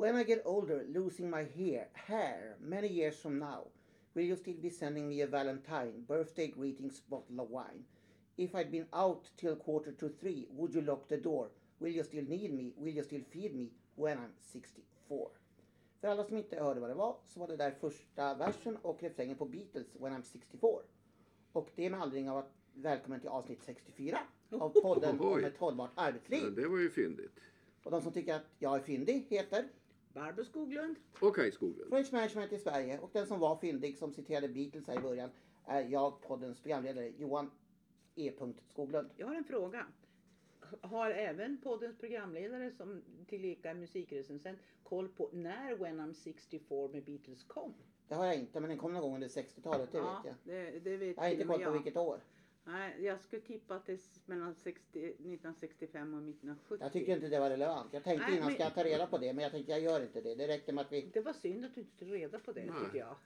When I get older, losing my hair, hair, many years from now, will you still be sending me a Valentine, birthday greetings, bottle of wine? If I'd been out till quarter to three, would you lock the door? Will you still need me? Will you still feed me when I'm 64? För alla som inte hörde vad det var så var det där första versen och refrängen på Beatles When I'm 64. Och det är med anledning av att välkommen till avsnitt 64 av podden om ett hållbart arbetsliv. Ja, det var ju fyndigt. Och de som tycker att jag är fyndig heter Barbro Skoglund. Okej, Skoglund. French Management i Sverige och den som var fyndig som citerade Beatles här i början är jag, poddens programledare Johan E. Skoglund. Jag har en fråga. Har även poddens programledare som tillika är musikrecensent koll på när When I'm 64 med Beatles kom? Det har jag inte men den kom någon gång under 60-talet, det ja, vet jag. det, det vet Jag har inte och koll på jag. vilket år. Nej, jag skulle tippa att det är mellan 60, 1965 och 1970. Jag tycker inte det var relevant. Jag tänkte Nej, innan men- ska jag ta reda på det men jag tänkte jag gör inte det. Det räcker med att vi... Det var synd att du inte tog reda på det Nej. tycker jag.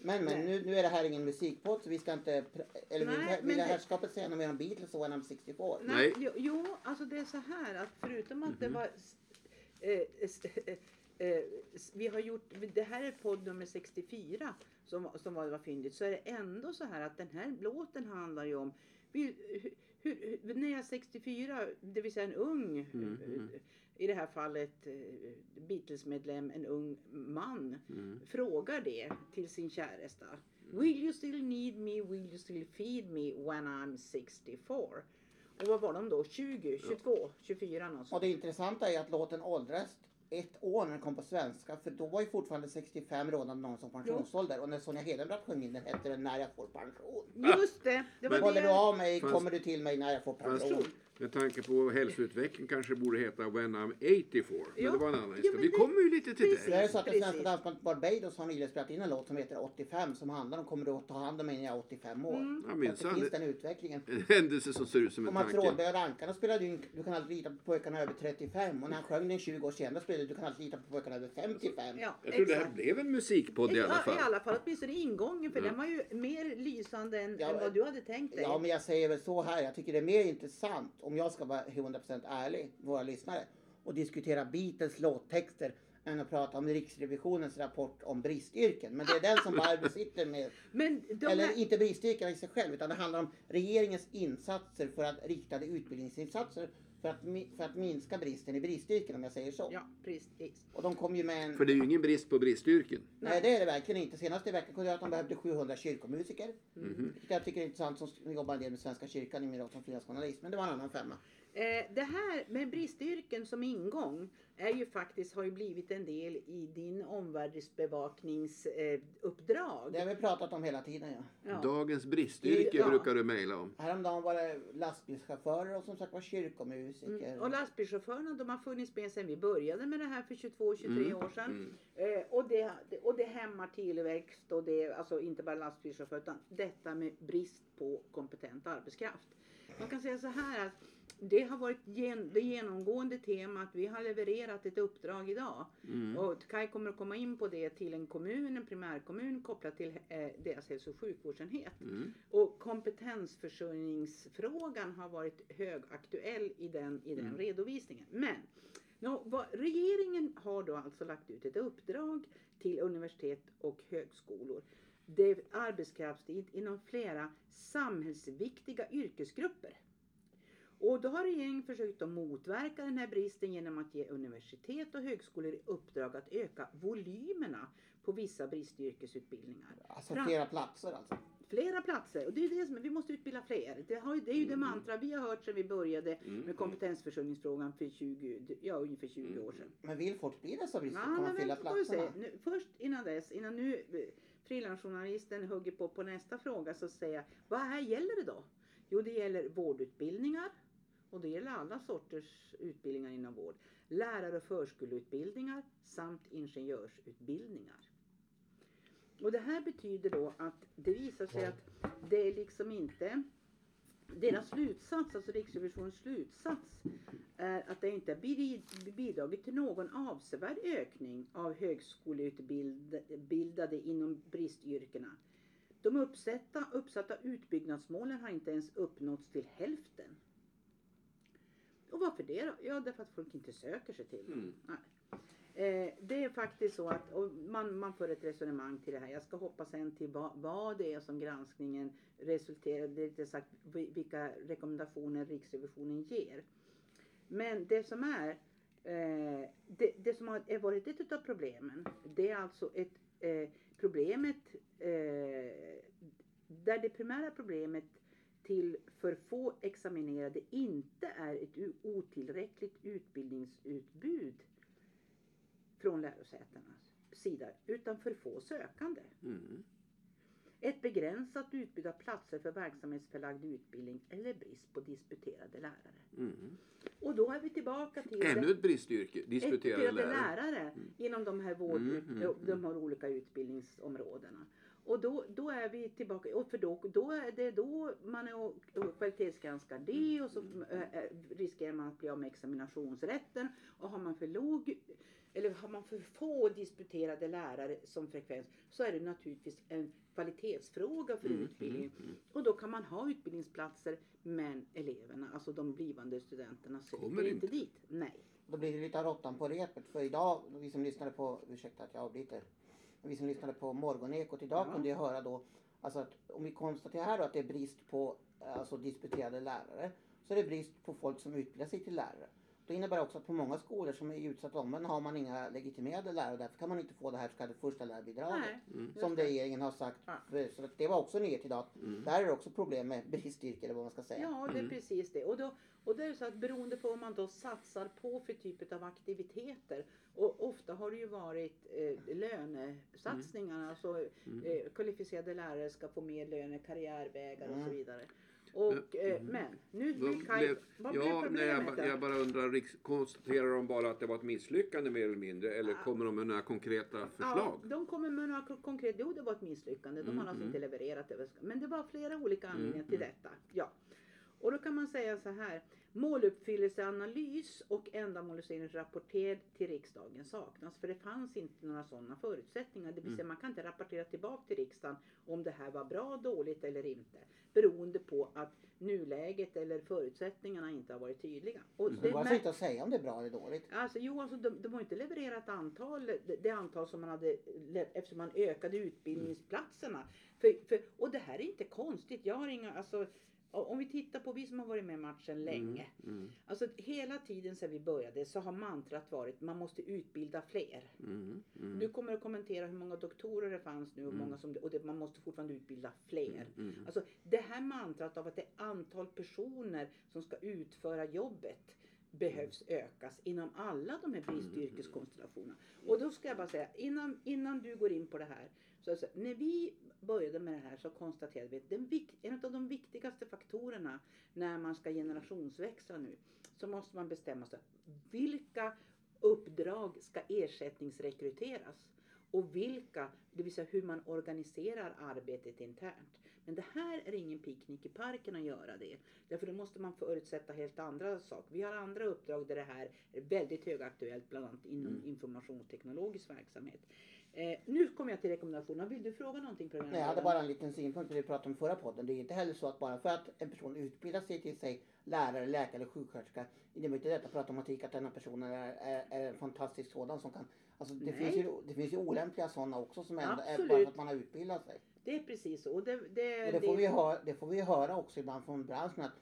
Men men nu, nu är det här ingen musikpodd så vi ska inte... Eller vill, Nej, vill men det- herrskapet säga något mer om Beatles och When I'm 64? Nej, Nej. Jo, jo, alltså det är så här att förutom att Mhm. det var s- eh, s- eh, vi har gjort, det här är podd nummer 64 som, som var, var fyndigt, så är det ändå så här att den här låten handlar ju om vi, hur, hur, när jag är 64, det vill säga en ung, Mhm. eh, i det här fallet eh, Beatles-medlem, en ung man, Mm. frågar det till sin käresta. Will you still need me? Will you still feed me when I'm 64? Och vad var de då? 20, 22, 24 Och någonstans. det intressanta är att låten åldras ett år när den kom på svenska för då var ju fortfarande 65 rådande någon som pensionsålder och när Sonja Hedenbratt sjöng in den hette den När jag får pension. Just det! det var Men- Håller det. du av mig Fast- kommer du till mig när jag får Fast pension. Med tanke på hälsoutveckling kanske det borde heta When I'm 84. Men Ja. det var en annan historia. Vi kommer ju lite till precis. Det är det. så att det svenska dansbandet Barbados har nyligen spelat in en låt som heter 85 som handlar om kommer du att ta hand om mig när jag är 85 år. Mm. Ja, minsann. det finns den utvecklingen. En händelse som ser ut som en tanke. Rådberg och Rankarna spelade ju in Du kan alltid lita på pojkarna över 35 och när han sjöng den 20 år senare spelade Du kan alltid lita på pojkarna över 55. Ja, Jag tror det här exakt. blev en musikpodd i alla Ja, I fall. alla fall åtminstone ingången för Ja. den var ju mer lysande än, Ja, än vad du hade tänkt dig. Ja men jag säger väl så här, jag tycker det är mer intressant om jag ska vara 100% ärlig, våra lyssnare, och diskutera Beatles låttexter än att prata om Riksrevisionens rapport om bristyrken. Men det är den som Barbro sitter med. Eller här, inte bristyrken i sig själv utan det handlar om regeringens insatser för att riktade utbildningsinsatser för att, för att minska bristen i bristyrken om jag säger så. ja, precis. Och de kom ju med en... För det är ju ingen brist på bristyrken. Nej det är det verkligen inte. Senast i veckan kunde jag att de behövde 700 kyrkomusiker. Mhm. Vilket jag tycker är intressant som jobbar en del med Svenska kyrkan i min roll som frilansjournalist. Men det var en annan femma. Eh, det här med bristyrken som ingång är ju faktiskt, har ju blivit en del i din omvärldsbevakningsuppdrag. Eh, uppdrag. Det har vi pratat om hela tiden ja. ja. Dagens bristyrke Ja. brukar du mejla om. Häromdagen var det lastbilschaufförer och som sagt var kyrkomusiker. Mm. Och lastbilschaufförerna de har funnits med sedan vi började med det här för 22-23 år sedan. Mm. Eh, och, det, och det hämmar tillväxt och det, alltså inte bara lastbilschaufförer utan detta med brist på kompetent arbetskraft. Man kan säga så här att det har varit gen, det genomgående temat. Vi har levererat ett uppdrag idag. Mm. Och Kai kommer att komma in på det till en kommun, en primärkommun kopplat till eh, deras hälso och sjukvårdsenhet. Mm. Och kompetensförsörjningsfrågan har varit högaktuell i den, i den Mm. redovisningen. Men nå, vad, regeringen har då alltså lagt ut ett uppdrag till universitet och högskolor. Det är arbetskraftstid inom flera samhällsviktiga yrkesgrupper. Och då har regeringen försökt att motverka den här bristen genom att ge universitet och högskolor i uppdrag att öka volymerna på vissa bristyrkesutbildningar. Alltså Fram- flera platser alltså. Flera platser och det är det som vi måste utbilda fler. Det, har, det är ju det Mm. mantra vi har hört sedan vi började Mm. med kompetensförsörjningsfrågan för 20, ja, ungefär 20 Mm. år sedan. Men vill dessa brister Ja, kan man fylla platserna. Nu, först innan dess, innan nu eh, frilansjournalisten hugger på på nästa fråga så säger jag, vad här gäller det då? Jo, det gäller vårdutbildningar och det gäller alla sorters utbildningar inom vård. Lärar och förskoleutbildningar samt ingenjörsutbildningar. Och det här betyder då att det visar sig att det är liksom inte deras slutsats, alltså Riksrevisionens slutsats, är att det inte har bidragit till någon avsevärd ökning av högskoleutbildade inom bristyrkena. De uppsatta, uppsatta utbyggnadsmålen har inte ens uppnåtts till hälften. Och varför det då? Ja, därför att folk inte söker sig till dem. Mm. Eh, det är faktiskt så att man, man för ett resonemang till det här. Jag ska hoppa sen till vad, vad det är som granskningen resulterar i, sagt vi- vilka rekommendationer Riksrevisionen ger. Men det som är eh, det, det som har är varit ett av problemen, det är alltså ett eh, problemet eh, där det primära problemet till för få examinerade inte är ett otillräckligt utbildningsutbud från lärosätenas sida utan för få sökande. Mm. Ett begränsat utbud av platser för verksamhetsförlagd utbildning eller brist på disputerade lärare. Mm. Och då är vi tillbaka till Ännu ett bristyrke, disputerade disputerade lärare. lärare inom de här, vård, Mm, mm, mm. de här olika utbildningsområdena. Och då, då är vi tillbaka, och för då, då är det då man är och, och kvalitetsgranskar det och så äh, äh, riskerar man att bli av med examinationsrätten. Och har man för låg eller har man för få disputerade lärare som frekvens så är det naturligtvis en kvalitetsfråga för Mm, utbildningen. mm, mm. Och då kan man ha utbildningsplatser men eleverna, alltså de blivande studenterna söker Kommer inte inte. dit. Nej. Då blir det lite råttan på repet. För idag, vi som lyssnade på, ursäkta att jag avbryter. Vi som lyssnade på morgonekot idag Ja. kunde ju höra då, alltså att om vi konstaterar här då att det är brist på eh, alltså disputerade lärare. Så är det brist på folk som utbildar sig till lärare. Det innebär också att på många skolor som är i utsatta områden har man inga legitimerade lärare. Därför kan man inte få det här så kallade första lärarbidraget. Mm. Som det. regeringen har sagt. Ja. För- Så det var också nyhet idag. Mm. Där är det också problem med bristyrke eller vad man ska säga. Ja, det är Mm. precis det. Och, då, och det är så att beroende på vad man då satsar på för typ av aktiviteter. Och ofta har det ju varit eh, lönesatsningar. Alltså Mm. eh, kvalificerade lärare ska få mer löner, karriärvägar och så Mm. vidare. Och, eh, Mm. men nu vill Kaj, vad blev Ja, nej, problemet jag, ba- jag bara undrar, riks- konstaterar de bara att det var ett misslyckande mer eller mindre? Eller Ja. kommer de med några konkreta förslag? Ja, de kommer med några ko- konkreta, jo det var ett misslyckande. De Mm, har alltså mm. inte levererat det. Men det var flera olika anledningar Mm, till mm. detta. Ja. Och då kan man säga så här. Måluppfyllelseanalys och ändamålsenlig till riksdagen saknas. För det fanns inte några sådana förutsättningar. Det vill säga Mm. man kan inte rapportera tillbaka till riksdagen om det här var bra, dåligt eller inte. Beroende på att nuläget eller förutsättningarna inte har varit tydliga. Och Mm. Det går alltså inte att säga om det är bra eller dåligt. Alltså, jo, alltså, de, de har inte levererat antal, det, det antal som man hade eftersom man ökade utbildningsplatserna. För, för, och det här är inte konstigt. Jag har inga, alltså, om vi tittar på vi som har varit med i matchen länge. Mm. Alltså hela tiden sedan vi började så har mantrat varit man måste utbilda fler. Mm. Mm. Du kommer att kommentera hur många doktorer det fanns nu och, Mm. många som, och det, man måste fortfarande utbilda fler. Mm. Alltså det här mantrat av att det är antal personer som ska utföra jobbet behövs ökas inom alla de här bristyrkeskonstellationerna. Och då ska jag bara säga, innan, innan du går in på det här. Så alltså, när vi började med det här så konstaterade vi att den en av de viktigaste faktorerna när man ska generationsväxla nu så måste man bestämma sig. Vilka uppdrag ska ersättningsrekryteras? Och vilka, det vill säga hur man organiserar arbetet internt. Men det här är ingen picknick i parken att göra det. Därför då måste man förutsätta helt andra saker. Vi har andra uppdrag där det här är väldigt högaktuellt, bland annat inom Mm. informationsteknologisk verksamhet. Eh, nu kommer jag till rekommendationerna. Vill du fråga någonting? Nej, jag hade bara en liten synpunkt på det vi pratade om förra podden. Det är inte heller så att bara för att en person utbildar sig till sig lärare, läkare eller sjuksköterska innebär inte detta per automatik att denna personen är, är, är en fantastisk sådan som kan Alltså det, Nej. finns ju, det finns ju olämpliga sådana också som ändå är bara för att man har utbildat sig. Det är precis så. Och det, det, Och det, får vi höra, det får vi höra också ibland från branschen att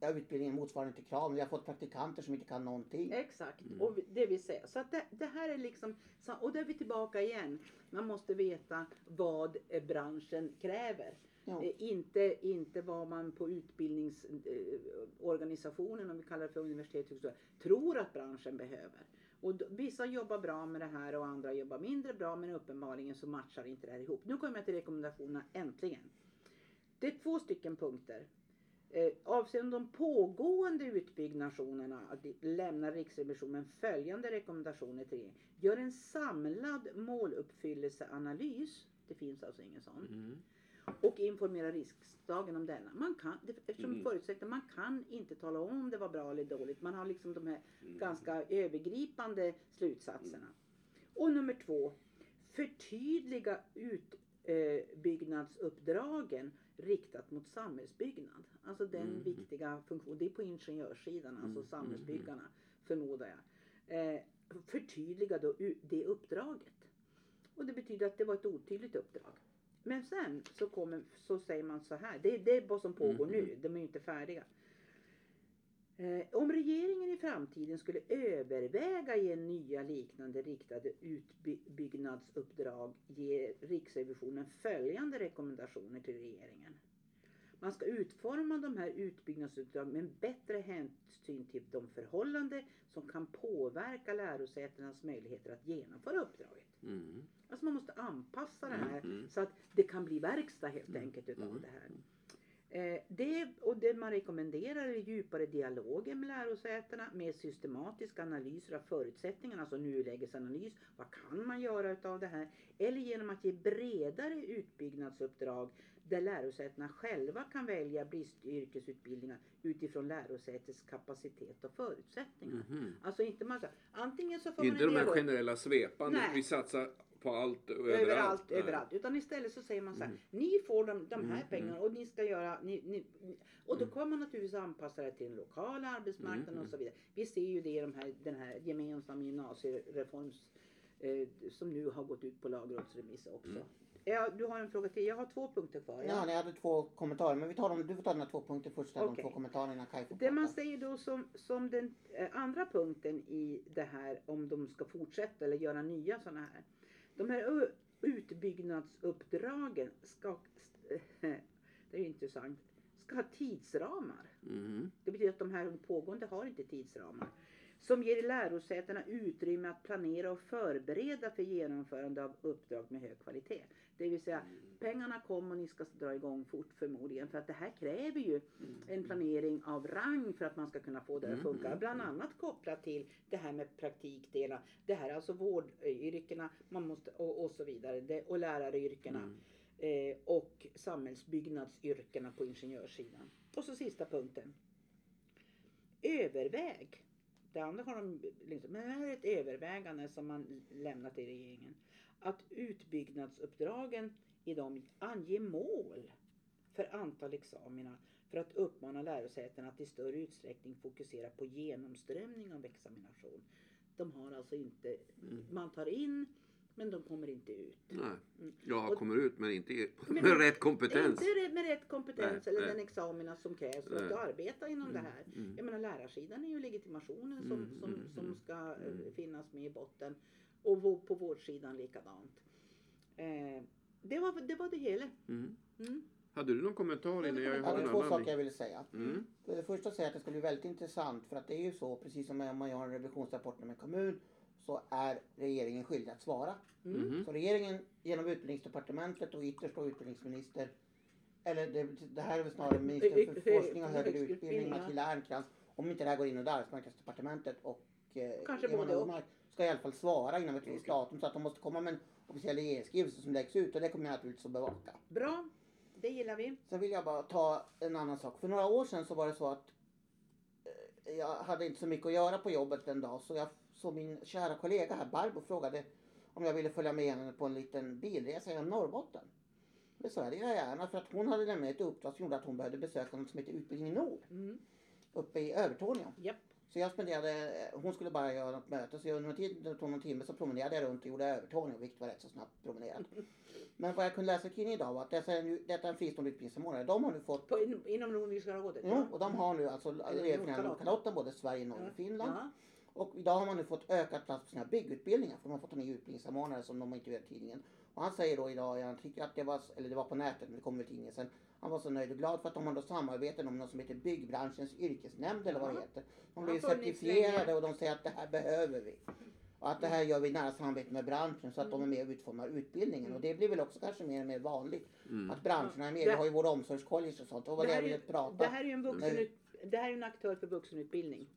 ja, utbildningen motsvarar inte kraven. Vi har fått praktikanter som inte kan någonting. Exakt, Mm. och det vill säga. Så att det, det här är liksom, och där är vi tillbaka igen. Man måste veta vad eh, branschen kräver. Ja. Eh, inte, inte vad man på utbildningsorganisationen, om vi kallar det för universitet tror att branschen behöver. Och då, vissa jobbar bra med det här och andra jobbar mindre bra men uppenbarligen så matchar inte det här ihop. Nu kommer jag till rekommendationerna äntligen. Det är två stycken punkter. Eh, avseende de pågående utbyggnationerna lämnar Riksrevisionen följande rekommendationer till regeringen. Gör en samlad måluppfyllelseanalys. Det finns alltså ingen sån. Mm. Och informera riksdagen om denna. Man kan, eftersom Mm. förutsätter man kan inte tala om om det var bra eller dåligt. Man har liksom de här Mm. ganska övergripande slutsatserna. Och nummer två. Förtydliga utbyggnadsuppdragen riktat mot samhällsbyggnad. Alltså den Mm. viktiga funktionen. Det är på ingenjörssidan, alltså Mm. samhällsbyggarna förmodar jag. Eh, förtydliga då det uppdraget. Och det betyder att det var ett otydligt uppdrag. Men sen så, kommer, så säger man så här, det, det är vad som pågår nu, de är ju inte färdiga. Eh, om regeringen i framtiden skulle överväga ge nya liknande riktade utbyggnadsuppdrag ger Riksrevisionen följande rekommendationer till regeringen. Man ska utforma de här utbyggnadsuppdragen med bättre hänsyn till de förhållanden som kan påverka lärosätenas möjligheter att genomföra uppdraget. Mm. Alltså man måste anpassa det här Mm. så att det kan bli verkstad helt enkelt utav Mm. det här. Eh, det, och det man rekommenderar är djupare dialoger med lärosätena med systematiska analyser av förutsättningarna, alltså nulägesanalys. Vad kan man göra utav det här? Eller genom att ge bredare utbyggnadsuppdrag där lärosätena själva kan välja bristyrkesutbildningar utifrån lärosätets kapacitet och förutsättningar. Mhm. Alltså inte massa, antingen så får Inte man de här generella svepande, Nej. vi satsar på allt och överallt. överallt, Nej. överallt. Utan istället så säger man så här, Mm. ni får de, de här Mm, pengarna och ni ska göra, ni, ni, ni- och då Mm. kommer man naturligtvis anpassa det till den lokala arbetsmarknaden Mm, och så vidare. Vi ser ju det i de här, den här gemensamma gymnasiereforms eh, som nu har gått ut på lagrådsremiss också. Mm. Ja, du har en fråga till, jag har två punkter kvar. Ja, ni hade två kommentarer, men vi tar dem, du får ta dina två punkter först, Okej. de två kommentarerna Kaj får Det man säger då som, som den eh, andra punkten i det här om de ska fortsätta eller göra nya sådana här. De här utbyggnadsuppdragen ska, det är intressant, ska ha tidsramar. Mhm. Det betyder att de här pågående har inte tidsramar. Som ger lärosätena utrymme att planera och förbereda för genomförande av uppdrag med hög kvalitet. Det vill säga pengarna kommer och ni ska dra igång fort förmodligen. För att det här kräver ju en planering av rang för att man ska kunna få det att funka. Mm. Bland annat kopplat till det här med praktikdelar. Det här är alltså vårdyrkena man måste, och, och så vidare. Det, och läraryrkena. Mm. Eh, och samhällsbyggnadsyrkena på ingenjörssidan. Och så sista punkten. Överväg. Det andra har de liksom, men det här är ett övervägande som man lämnat till regeringen. Att utbyggnadsuppdragen i dem anger mål för antal examina för att uppmana lärosätena att i större utsträckning fokusera på genomströmning av examination. De har alltså inte, Mm. man tar in men de kommer inte ut. Nej. Mm. Jag Och- kommer ut men inte Men- med rätt kompetens. Inte med rätt kompetens Nej, eller nej. den examina som krävs för att arbeta inom det här. Mm. Jag menar lärarsidan är ju legitimationen som, Mm, som, mm, som mm. ska eh, Mm. finnas med i botten. Och på vårdsidan likadant. Eh, det, var, det var det hela. Mm. Mm. Hade du någon kommentar innan jag en två saker jag ville säga. Mm. För det första säger jag att det skulle bli väldigt intressant för att det är ju så, precis som om man gör en revisionsrapport om en kommun, så är regeringen skyldig att svara. Mm. Mhm. Så regeringen genom utbildningsdepartementet och ytterst då utbildningsminister, eller det, det här är väl snarare minister för forskning och högre utbildning. Matilda Ernkrans, om inte det här går in under arbetsmarknadsdepartementet och eh, Kanske Eva. Nordmark, ska i alla fall svara inom ett visst datum så att de måste komma med en officiell regeringsskrivelse som läggs ut och det kommer jag naturligtvis att bevaka. Bra, det gillar vi. Sen vill jag bara ta en annan sak. För några år sedan så var det så att eh, jag hade inte så mycket att göra på jobbet en dag så jag så min kära kollega här Barbro frågade om jag ville följa med henne på en liten bilresa genom Norrbotten. Det sa jag, det gör jag gärna för att hon hade nämligen ett uppdrag som gjorde att hon behövde besöka något som heter Utbildning Nord Mm. uppe i Övertorneå. Japp. Så jag spenderade, hon skulle bara göra något möte så under tid, det tog någon timme så promenerade jag runt och gjorde Övertorneå vilket var rätt så snabbt promenerat. Men vad jag kunde läsa i tidningen idag var att dessa, detta är en fristående utbildningssamordnare. De har nu fått På, in, inom Nordiska rådet? Jo, och de har nu alltså regeringarna Nordkalotten. Nordkalotten, både Sverige, Norge och Finland. Ja. Och idag har man nu fått ökat plats på sina byggutbildningar. För de har fått en ny utbildningssamordnare som de har intervjuat i tidningen. Och han säger då idag en artikel att det var, eller det var på nätet, men det kommer i tidningen sen. Han var så nöjd och glad för att de har då samarbeten om något som heter Byggbranschens yrkesnämnd eller vad det heter. De blir certifierade och de säger att det här behöver vi. Och att det här gör vi i nära samarbete med branschen så att de är med och utformar utbildningen. Och det blir väl också kanske mer och mer vanligt. Mm. Att branscherna är med. Vi har ju och omsorgscollege och sånt. Och vad Det det här är prata Det här är ju en, vuxenut, det här är en aktör för vuxenutbildning.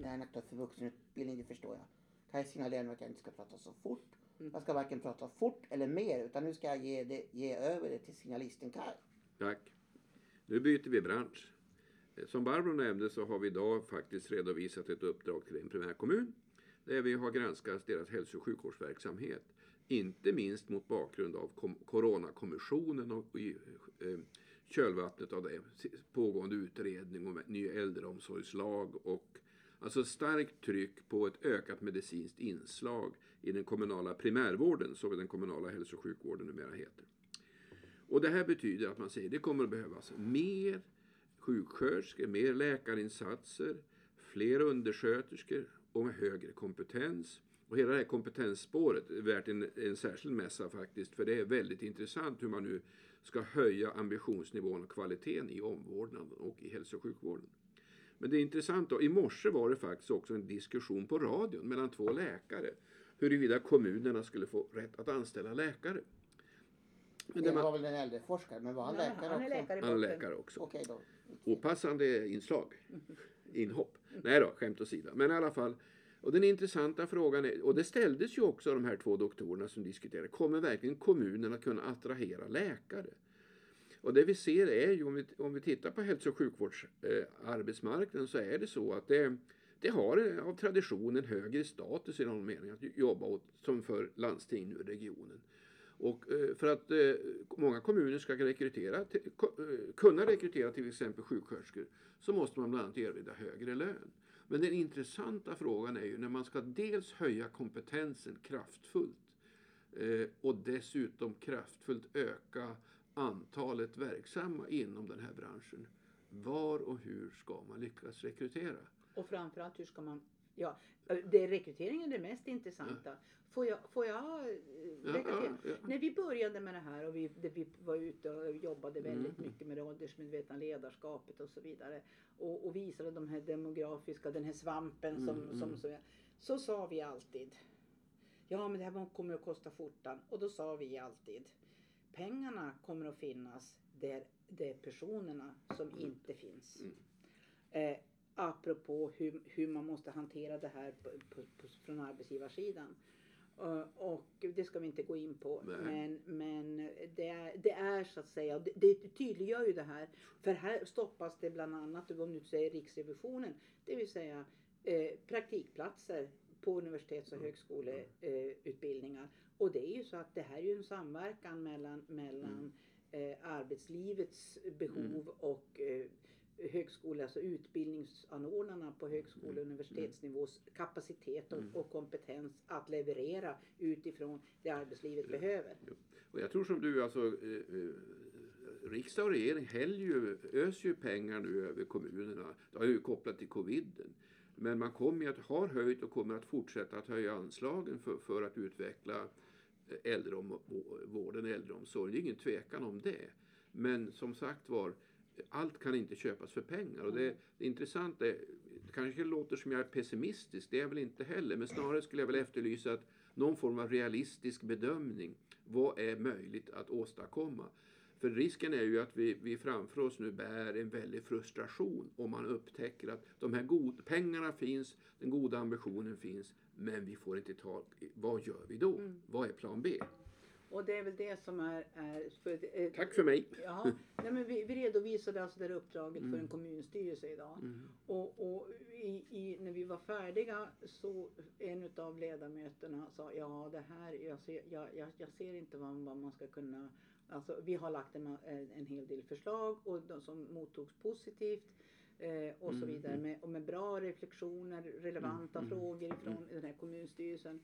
Det är en för vuxenutbildning, det förstår jag. Kan jag signalera nu att jag inte ska prata så fort. Mm. Jag ska varken prata fort eller mer utan nu ska jag ge, det, ge över det till signalisten Kaj. Tack. Nu byter vi bransch. Som Barbro nämnde så har vi idag faktiskt redovisat ett uppdrag till en primärkommun där vi har granskat deras hälso och sjukvårdsverksamhet. Inte minst mot bakgrund av kom- Coronakommissionen och i eh, kölvattnet av det pågående utredning om ny äldreomsorgslag och Alltså starkt tryck på ett ökat medicinskt inslag i den kommunala primärvården, som den kommunala hälso och sjukvården numera heter. Och det här betyder att man säger att det kommer att behövas mer sjuksköterskor, mer läkarinsatser, fler undersköterskor och med högre kompetens. Och hela det här kompetensspåret är värt en, en särskild mässa faktiskt, för det är väldigt intressant hur man nu ska höja ambitionsnivån och kvaliteten i omvårdnaden och i hälso och sjukvården. Men det är intressant då, i morse var det faktiskt också en diskussion på radion mellan två läkare huruvida kommunerna skulle få rätt att anställa läkare. Men det var väl en äldre forskare, men var han läkare han är också? läkare i Han är läkare också. Okej då. Opassande inslag. Inhopp. Nej då, skämt åsido. Men i alla fall. Och den intressanta frågan är, och det ställdes ju också av de här två doktorerna som diskuterade, kommer verkligen kommunen att kunna attrahera läkare? Och det vi ser är ju, om vi, om vi tittar på hälso och sjukvårdsarbetsmarknaden så är det så att det, det har av tradition en högre status i någon mening att jobba åt, som för landsting nu i regionen. Och eh, för att eh, många kommuner ska rekrytera, till, eh, kunna rekrytera till exempel sjuksköterskor så måste man bland annat erbjuda högre lön. Men den intressanta frågan är ju när man ska dels höja kompetensen kraftfullt eh, och dessutom kraftfullt öka antalet verksamma inom den här branschen. Var och hur ska man lyckas rekrytera? Och framförallt hur ska man, ja, det är rekryteringen det mest intressanta. Får jag, får jag eh, Ja, till? ja, ja. När vi började med det här och vi, det, vi var ute och jobbade väldigt Mm. mycket med det åldersmedvetna ledarskapet och så vidare. Och, och visade de här demografiska, den här svampen som, Mm, som mm. så, sa vi alltid. Ja men det här kommer att kosta skjortan. Och då sa vi alltid. Pengarna kommer att finnas där det är personerna som inte finns. Mm. Eh, apropå hur, hur man måste hantera det här på, på, på, från arbetsgivarsidan. Eh, och det ska vi inte gå in på. Nej. Men, men det, är, det är så att säga, det, det tydliggör ju det här. För här stoppas det bland annat, om du säger Riksrevisionen, det vill säga eh, praktikplatser på universitets och högskoleutbildningar. Eh. Och det är ju så att det här är ju en samverkan mellan, mellan eh, arbetslivets behov och eh, högskola, alltså utbildningsanordnarna på högskole och universitetsnivås kapacitet och, och kompetens att leverera utifrån det arbetslivet behöver. Och jag tror som du, alltså eh, eh, riksdag och regering ju, öser ju pengar nu över kommunerna. Det har ju kopplat till coviden. Men man kommer ju att, har höjt och kommer att fortsätta att höja anslagen för, för att utveckla äldrevården, äldreomsorgen. Det är ingen tvekan om det. Men som sagt var, allt kan inte köpas för pengar. Och det, det intressanta är, det kanske låter som jag är pessimistisk, det är jag väl inte heller. Men snarare skulle jag väl efterlysa att någon form av realistisk bedömning. Vad är möjligt att åstadkomma? För risken är ju att vi, vi framför oss nu bär en väldig frustration om man upptäcker att de här god, pengarna finns, den goda ambitionen finns, men vi får inte tag vad gör vi då? Vad är plan B? Och det är väl det som är... är för, eh, Tack för mig! Ja, nej men vi, vi redovisade alltså det här uppdraget Mm. för en kommunstyrelse idag. Och, och i, i, när vi var färdiga så en av ledamöterna sa ja det här, jag ser, jag, jag, jag ser inte vad, vad man ska kunna Alltså, vi har lagt en, en hel del förslag och de som mottogs positivt. Eh, och så Mm, vidare med, och med bra reflektioner, relevanta Mm, mm, frågor ifrån den här kommunstyrelsen.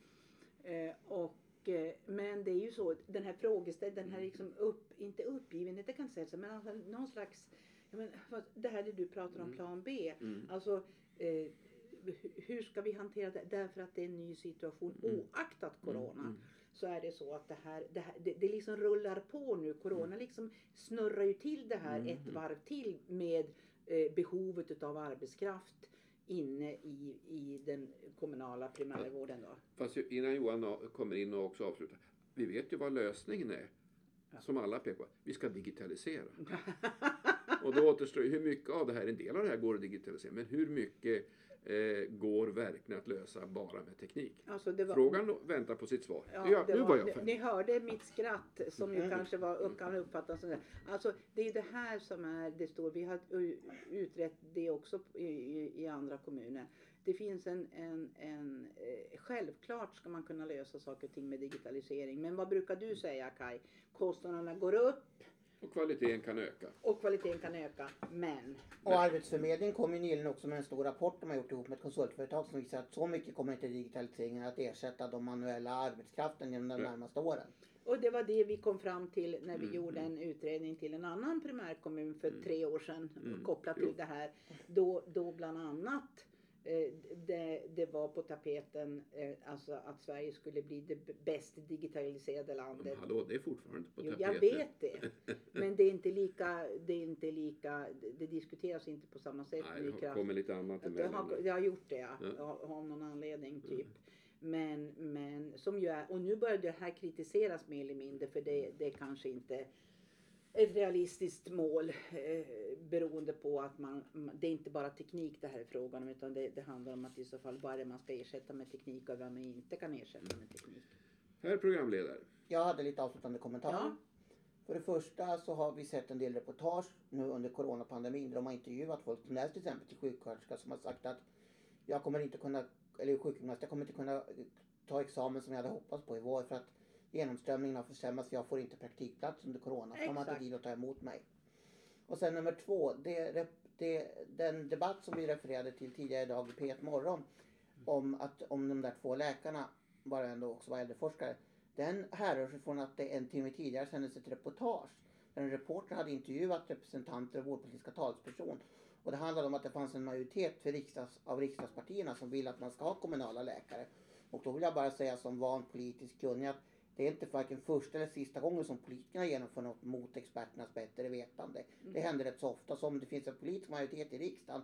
Eh, och, eh, men det är ju så, den här frågeställningen, den här liksom upp, inte uppgivenhet, det kan inte säga så, men alltså någon slags, men, det här det du pratar om, plan B. Mm. Alltså, eh, hu- hur ska vi hantera det? Därför att det är en ny situation oaktat corona. Mm. Så är det så att det här, det, här det, det liksom rullar på nu. Corona Mm. liksom snurrar ju till det här ett varv till med eh, behovet utav arbetskraft inne i, i den kommunala primärvården då. Fast innan Johan kommer in och också avslutar. Vi vet ju vad lösningen är. Som alla pekar på. Vi ska digitalisera. Och då återstår ju hur mycket av det här, en del av det här går att digitalisera. Men hur mycket eh, går verkligen att lösa bara med teknik? Alltså det var, Frågan väntar på sitt svar. Ja, Ja, nu var, var jag ni- färdig. Ni hörde mitt skratt som ju Mm. kanske var, kan uppfattas som det. Alltså det är det här som är det står. Vi har utrett det också i, i, i andra kommuner. Det finns en, en, en eh, självklart ska man kunna lösa saker och ting med digitalisering. Men vad brukar du säga Kai? Kostnaderna går upp Och kvaliteten kan öka. och kvaliteten kan öka. Men Och Arbetsförmedlingen kom ju nyligen också med en stor rapport de har gjort ihop med ett konsultföretag som visar att så mycket kommer inte digitaliseringen att ersätta de manuella arbetskraften genom de närmaste åren. Och det var det vi kom fram till när vi Mm, gjorde en utredning till en annan primärkommun för tre år sedan Mm, kopplat jo. till det här. Då, då bland annat det, det var på tapeten eh, alltså att Sverige skulle bli det bäst digitaliserade Men landet. hallå, det är fortfarande på tapeten. jag vet det. Men det är inte lika, det är inte lika, det, det diskuteras inte på samma sätt Nej, det har kommit lite annat det emellan. har, där. det har gjort det ja. Ja. Av, någon anledning typ. Men, men som ju är, och nu börjar det här kritiseras mer eller mindre för det, det kanske inte ett realistiskt mål eh, beroende på att man, det är inte bara teknik det här är frågan om utan det, det handlar om att i så fall vad är det man ska ersätta med teknik och vad man inte kan ersätta med teknik. Herr programledare. Jag hade lite avslutande kommentarer. Ja. För det första så har vi sett en del reportage nu under coronapandemin där de har intervjuat folk som är till exempel till sjuksköterska som har sagt att jag kommer inte kunna, eller sjukgymnast, jag kommer inte kunna ta examen som jag hade hoppats på i vår för att genomströmningen har försämrats. Jag får inte praktikplats under corona för de har inte tid att ta emot mig. Och sen nummer två, det, det, den debatt som vi refererade till tidigare idag i P1 Morgon om, att, om de där två läkarna, bara ändå också var äldreforskare, den härrör sig från att det en timme tidigare sändes ett reportage där en reporter hade intervjuat representanter av vår politiska talesperson. Och det handlade om att det fanns en majoritet för riksdags, av riksdagspartierna som vill att man ska ha kommunala läkare. Och då vill jag bara säga som van politisk kunnig att det är inte varken första eller sista gången som politikerna genomför något mot experternas bättre vetande. Det händer rätt så ofta. Så om det finns en politisk majoritet i riksdagen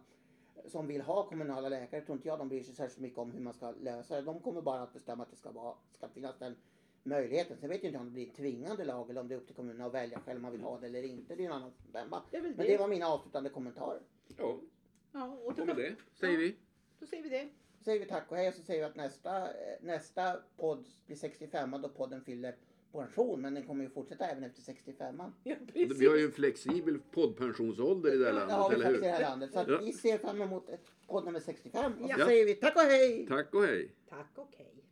som vill ha kommunala läkare tror inte jag de bryr sig särskilt mycket om hur man ska lösa det. De kommer bara att bestämma att det ska, vara, ska finnas den möjligheten. Sen vet jag inte om det blir en tvingande lag eller om det är upp till kommunerna att välja själv om man vill ha det eller inte. Det är en annan femma. Men det. var mina avslutande kommentarer. Ja, Ja, och då, med det säger vi då säger vi det. Så säger vi tack och hej och så säger vi att nästa, nästa podd blir 65 då podden fyller pension. Men den kommer ju fortsätta även efter 65 Ja, Vi har ju en flexibel poddpensionsålder i det här Det landet, vi eller hur? det här landet. Så att Ja. vi ser fram emot ett podd nummer 65. Och så Ja. säger vi tack och hej! Tack och hej! Tack och hej.